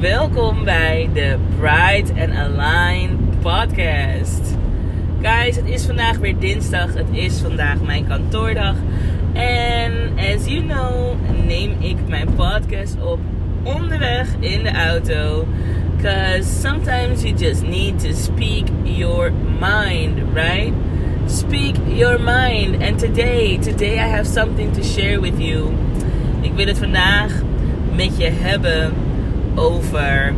Welkom bij de Pride and Align podcast. Guys, het is vandaag weer dinsdag. Het is vandaag mijn kantoordag. En as you know, neem ik mijn podcast op onderweg in de auto. Because sometimes you just need to speak your mind, right? Speak your mind. And today, today I have something to share with you. Ik wil het vandaag met je hebben over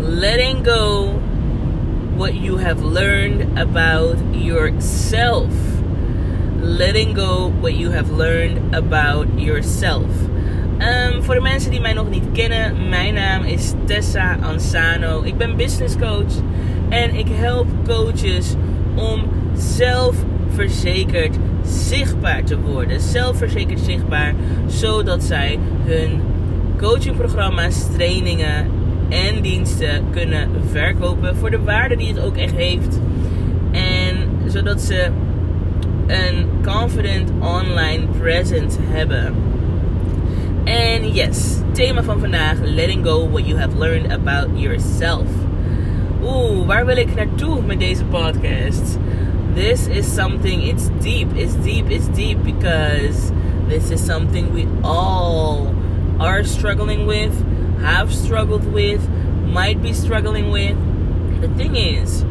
letting go what you have learned about yourself. Letting go what you have learned about yourself. Um, voor de mensen die mij nog niet kennen, mijn naam is Tessa Ansano. Ik ben business coach en ik help coaches om zelfverzekerd zichtbaar te worden. Zelfverzekerd zichtbaar, zodat zij hun coachingprogramma's, trainingen en diensten kunnen verkopen voor de waarde die het ook echt heeft. En zodat ze een confident online presence hebben. En yes, thema van vandaag: letting go what you have learned about yourself. Oeh, waar wil ik naartoe met deze podcast? This is something, it's deep, it's deep, it's deep because this is something we all are struggling with, have struggled with, might be struggling with. The thing is,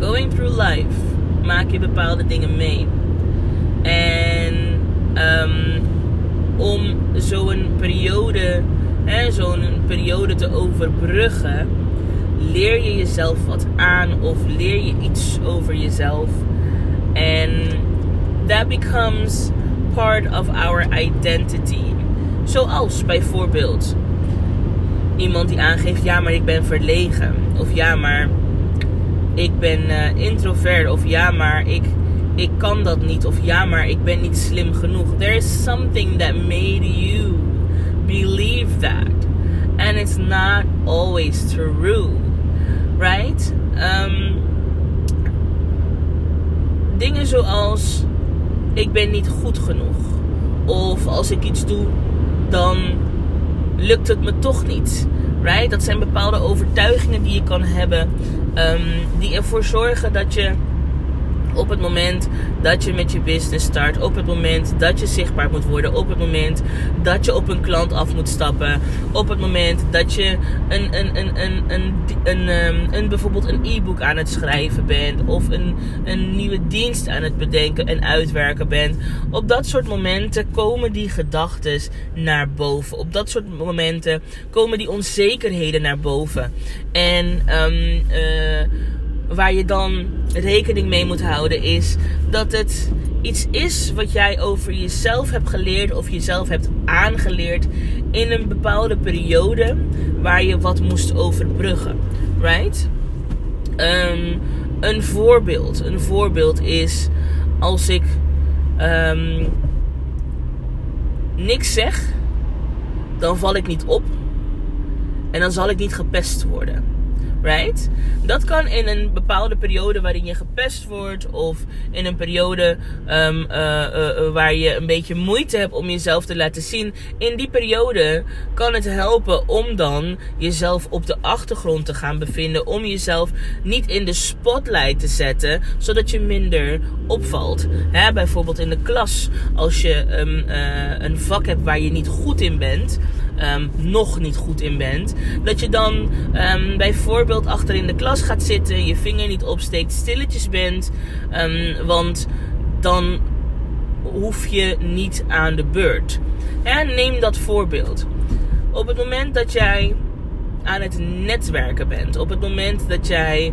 going through life maak je bepaalde dingen mee. En um, om zo'n periode, zo'n periode te overbruggen, leer je jezelf wat aan of leer je iets over jezelf. En that becomes part of our identity. Zoals bijvoorbeeld iemand die aangeeft: ja, maar ik ben verlegen. Of ja, maar ik ben uh, introvert. Of ja, maar ik, ik kan dat niet. Of ja, maar ik ben niet slim genoeg. There is something that made you believe that. And it's not always true. Right? Um, dingen zoals: ik ben niet goed genoeg. Of als ik iets doe, dan lukt het me toch niet. Right? Dat zijn bepaalde overtuigingen die je kan hebben. Um, die ervoor zorgen dat je op het moment dat je met je business start, op het moment dat je zichtbaar moet worden, op het moment dat je op een klant af moet stappen, op het moment dat je een, een, een, een, een, een, een, een bijvoorbeeld een e-book aan het schrijven bent of een, een nieuwe dienst aan het bedenken en uitwerken bent. Op dat soort momenten komen die gedachten naar boven. Op dat soort momenten komen die onzekerheden naar boven. En um, waar je dan rekening mee moet houden is dat het iets is wat jij over jezelf hebt geleerd of jezelf hebt aangeleerd in een bepaalde periode waar je wat moest overbruggen. Right? Um, een voorbeeld. Een voorbeeld is als ik um, niks zeg, dan val ik niet op en dan zal ik niet gepest worden. Right? Dat kan in een bepaalde periode waarin je gepest wordt. Of in een periode um, uh, uh, waar je een beetje moeite hebt om jezelf te laten zien. In die periode kan het helpen om dan jezelf op de achtergrond te gaan bevinden. Om jezelf niet in de spotlight te zetten. Zodat je minder opvalt. Hè, bijvoorbeeld in de klas. Als je uh, een vak hebt waar je niet goed in bent. Um, nog niet goed in bent. Dat je dan um, bijvoorbeeld achter in de klas gaat zitten, je vinger niet opsteekt, stilletjes bent. Um, want dan hoef je niet aan de beurt. Neem dat voorbeeld. Op het moment dat jij aan het netwerken bent, op het moment dat jij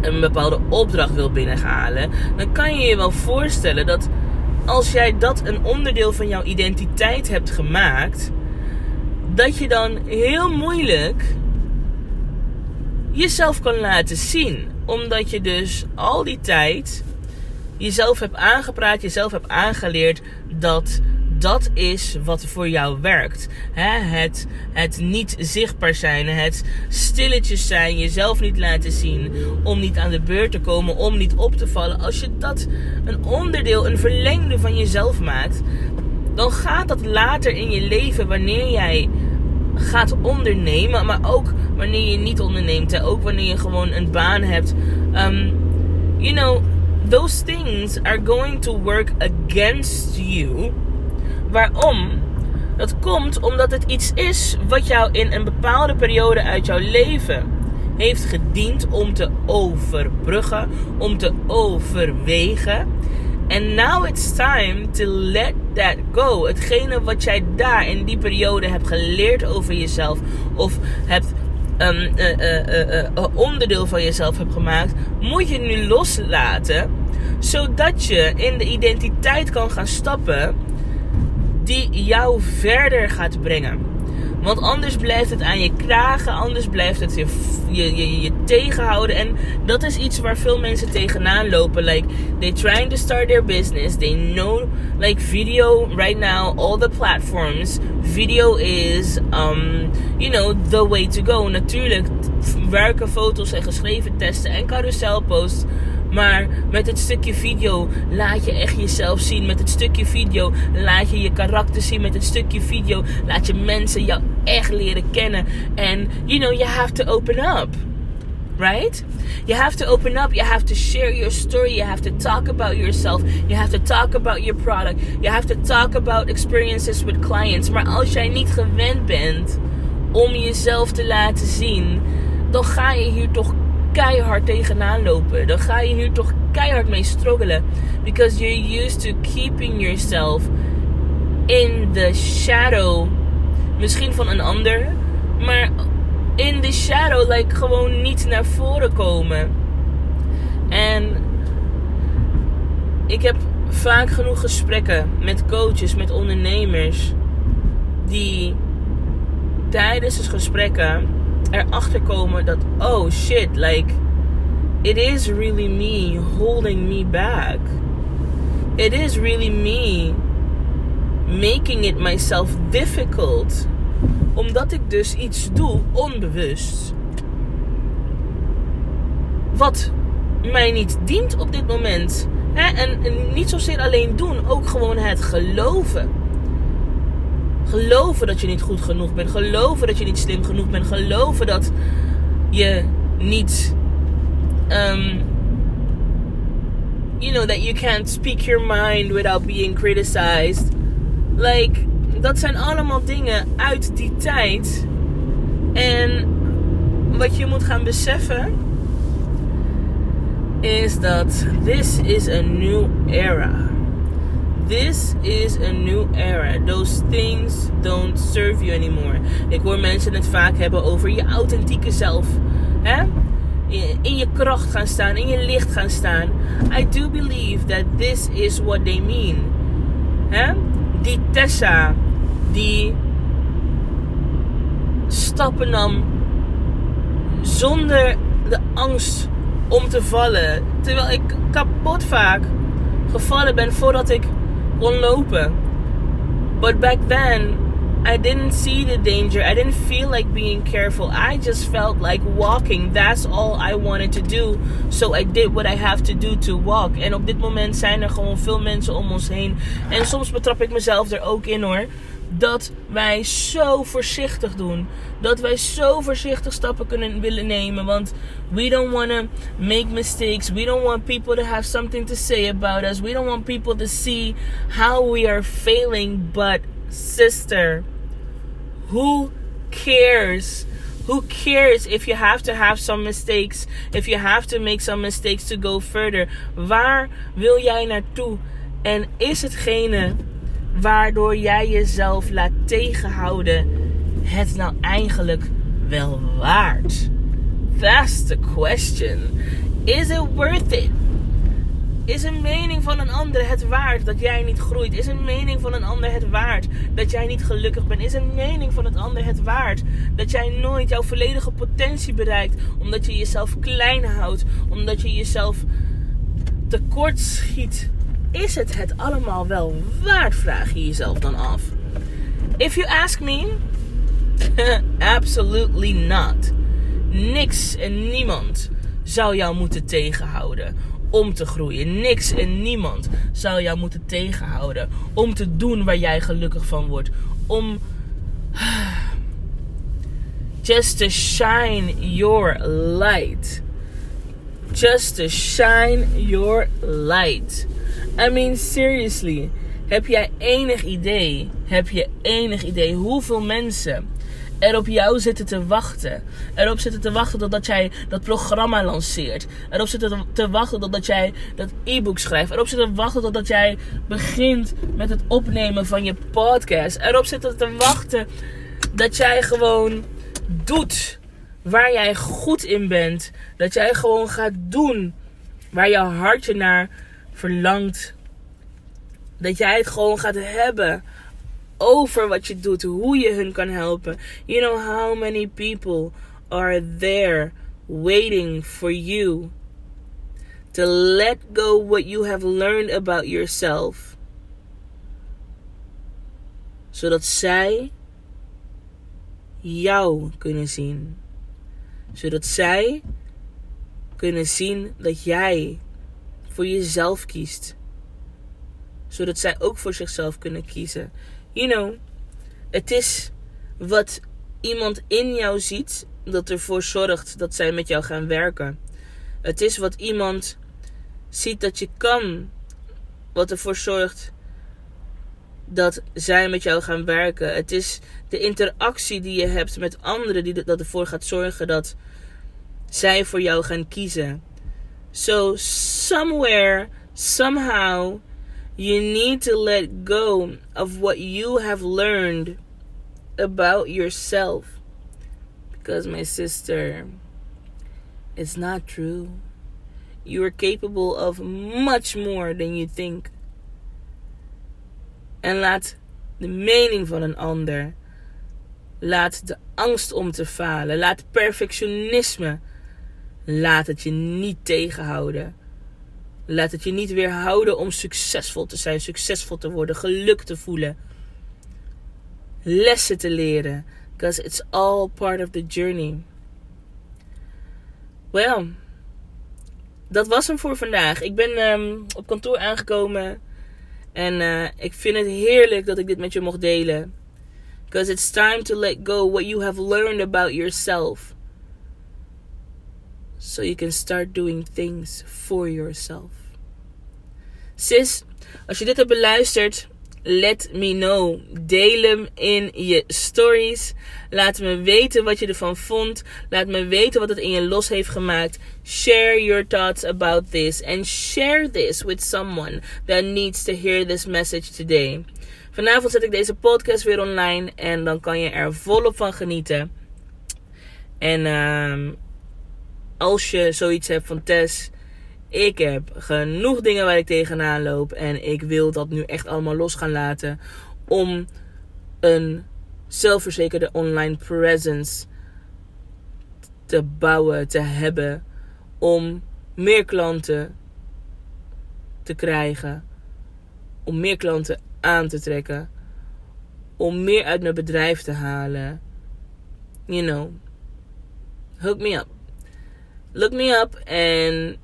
een bepaalde opdracht wil binnenhalen, dan kan je je wel voorstellen dat als jij dat een onderdeel van jouw identiteit hebt gemaakt, dat je dan heel moeilijk jezelf kan laten zien. Omdat je dus al die tijd jezelf hebt aangepraat, jezelf hebt aangeleerd dat dat is wat voor jou werkt. het, het niet zichtbaar zijn, het stilletjes zijn, jezelf niet laten zien, om niet aan de beurt te komen, om niet op te vallen. Als je dat een onderdeel, een verlengde van jezelf maakt, dan gaat dat later in je leven, wanneer jij gaat ondernemen, maar ook wanneer je niet onderneemt, ook wanneer je gewoon een baan hebt. Um, you know, those things are going to work against you. Waarom? Dat komt omdat het iets is wat jou in een bepaalde periode uit jouw leven heeft gediend om te overbruggen, om te overwegen. En now it's time to let that go. Hetgene wat jij daar in die periode hebt geleerd over jezelf, of hebt um, onderdeel van jezelf hebt gemaakt, moet je nu loslaten, zodat je in de identiteit kan gaan stappen die jou verder gaat brengen. Want anders blijft het aan je kragen, anders blijft het je, je, je, je, tegenhouden. En dat is iets waar veel mensen tegenaan lopen. Like, they trying to start their business. They know, like, video right now, all the platforms. Video is, um, you know, the way to go. Natuurlijk werken foto's en geschreven testen en carouselposts maar met het stukje video laat je echt jezelf zien. Met het stukje video laat je je karakter zien. Met het stukje video laat je mensen jou echt leren kennen. En, you know, you have to open up. Right? You have to open up. You have to share your story. You have to talk about yourself. You have to talk about your product. You have to talk about experiences with clients. Maar als jij niet gewend bent om jezelf te laten zien, dan ga je hier toch keihard tegenaan lopen. Dan ga je hier toch keihard mee struggelen. Because you're used to keeping yourself in the shadow. Misschien van een ander. Maar in the shadow, like gewoon niet naar voren komen. En ik heb vaak genoeg gesprekken met coaches, met ondernemers. Die tijdens de gesprekken erachter komen dat, oh shit, like, it is really me holding me back. It is really me making it myself difficult. Omdat ik dus iets doe onbewust. Wat mij niet dient op dit moment. Hè? En, en niet zozeer alleen doen, ook gewoon het geloven. Geloven dat je niet goed genoeg bent. Geloven dat je niet slim genoeg bent. Geloven dat je niet. Um, you know, that you can't speak your mind without being criticized. Like, dat zijn allemaal dingen uit die tijd. En wat je moet gaan beseffen is dat this is a new era. This is a new era. Those things don't serve you anymore. Ik hoor mensen het vaak hebben over je authentieke zelf. Hè? In je kracht gaan staan, in je licht gaan staan. I do believe that this is what they mean. Hè? Die Tessa, die stappen nam zonder de angst om te vallen. Terwijl ik kapot vaak gevallen ben voordat ik kon lopen. But back then, I didn't see the danger. I didn't feel like being careful. I just felt like walking. That's all I wanted to do. So I did what I have to do to walk. En op dit moment zijn er gewoon veel mensen om ons heen. En soms betrap ik mezelf er ook in hoor dat wij zo voorzichtig doen. Dat wij zo voorzichtig stappen kunnen willen nemen. Want we don't want to make mistakes. We don't want people to have something to say about us. We don't want people to see how we are failing. But sister, who cares? Who cares if you have to have some mistakes? If you have to make some mistakes to go further? Waar wil jij naartoe? En is hetgene waardoor jij jezelf laat tegenhouden, het nou eigenlijk wel waard? That's the question. Is it worth it? Is een mening van een ander het waard dat jij niet groeit? Is een mening van een ander het waard dat jij niet gelukkig bent? Is een mening van het ander het waard dat jij nooit jouw volledige potentie bereikt omdat je jezelf klein houdt, omdat je jezelf tekort schiet is het het allemaal wel waard? Vraag je jezelf dan af. If you ask me, absolutely not. Niks en niemand zou jou moeten tegenhouden om te groeien. Niks en niemand zou jou moeten tegenhouden om te doen waar jij gelukkig van wordt. Om just to shine your light. Just to shine your light. I mean, seriously. Heb jij enig idee? Heb je enig idee hoeveel mensen er op jou zitten te wachten. Erop zitten te wachten totdat jij dat programma lanceert. Erop zitten te wachten totdat jij dat e-book schrijft. Erop zitten te wachten totdat jij begint met het opnemen van je podcast. Erop zitten te wachten dat jij gewoon doet waar jij goed in bent. Dat jij gewoon gaat doen waar je hartje naar verlangt. Dat jij het gewoon gaat hebben over wat je doet, hoe je hun kan helpen. You know how many people are there waiting for you to let go what you have learned about yourself. Zodat zij jou kunnen zien. Zodat zij kunnen zien dat jij voor jezelf kiest. Zodat zij ook voor zichzelf kunnen kiezen you know, het is wat iemand in jou ziet dat ervoor zorgt dat zij met jou gaan werken. Het is wat iemand ziet dat je kan, wat ervoor zorgt dat zij met jou gaan werken. Het is de interactie die je hebt met anderen die dat ervoor gaat zorgen dat zij voor jou gaan kiezen. So somewhere, somehow, You need to let go of what you have learned about yourself. Because, my sister, it's not true. You are capable of much more than you think. En laat de mening van een ander, laat de angst om te falen, laat perfectionisme, laat het je niet tegenhouden. Laat het je niet weerhouden om succesvol te zijn, succesvol te worden, geluk te voelen. Lessen te leren. Because it's all part of the journey. Well, dat was hem voor vandaag. Ik ben um, op kantoor aangekomen. En uh, ik vind het heerlijk dat ik dit met je mocht delen. Because it's time to let go what you have learned about yourself. So you can start doing things for yourself. Sis, als je dit hebt beluisterd, let me know. Deel hem in je stories. Laat me weten wat je ervan vond. Laat me weten wat het in je los heeft gemaakt. Share your thoughts about this. And share this with someone that needs to hear this message today. Vanavond zet ik deze podcast weer online. En dan kan je er volop van genieten. En uh, als je zoiets hebt van Tess ik heb genoeg dingen waar ik tegenaan loop. En ik wil dat nu echt allemaal los gaan laten. Om een zelfverzekerde online presence te bouwen, te hebben. Om meer klanten te krijgen. Om meer klanten aan te trekken. Om meer uit mijn bedrijf te halen. You know. Hook me up. Look me up en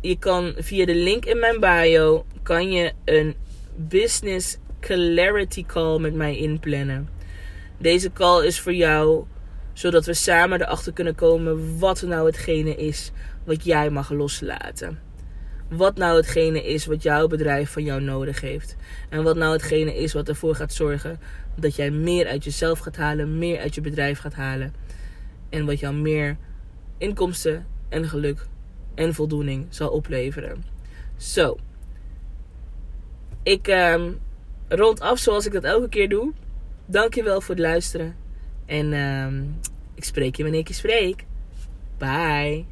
je kan via de link in mijn bio kan je een business clarity call met mij inplannen. Deze call is voor jou zodat we samen erachter kunnen komen wat nou hetgene is wat jij mag loslaten. Wat nou hetgene is wat jouw bedrijf van jou nodig heeft. En wat nou hetgene is wat ervoor gaat zorgen dat jij meer uit jezelf gaat halen, meer uit je bedrijf gaat halen. En wat jou meer inkomsten en geluk en voldoening zal opleveren. Zo. Ik um, rond af zoals ik dat elke keer doe. Dankjewel voor het luisteren. En um, ik spreek je wanneer ik je spreek. Bye.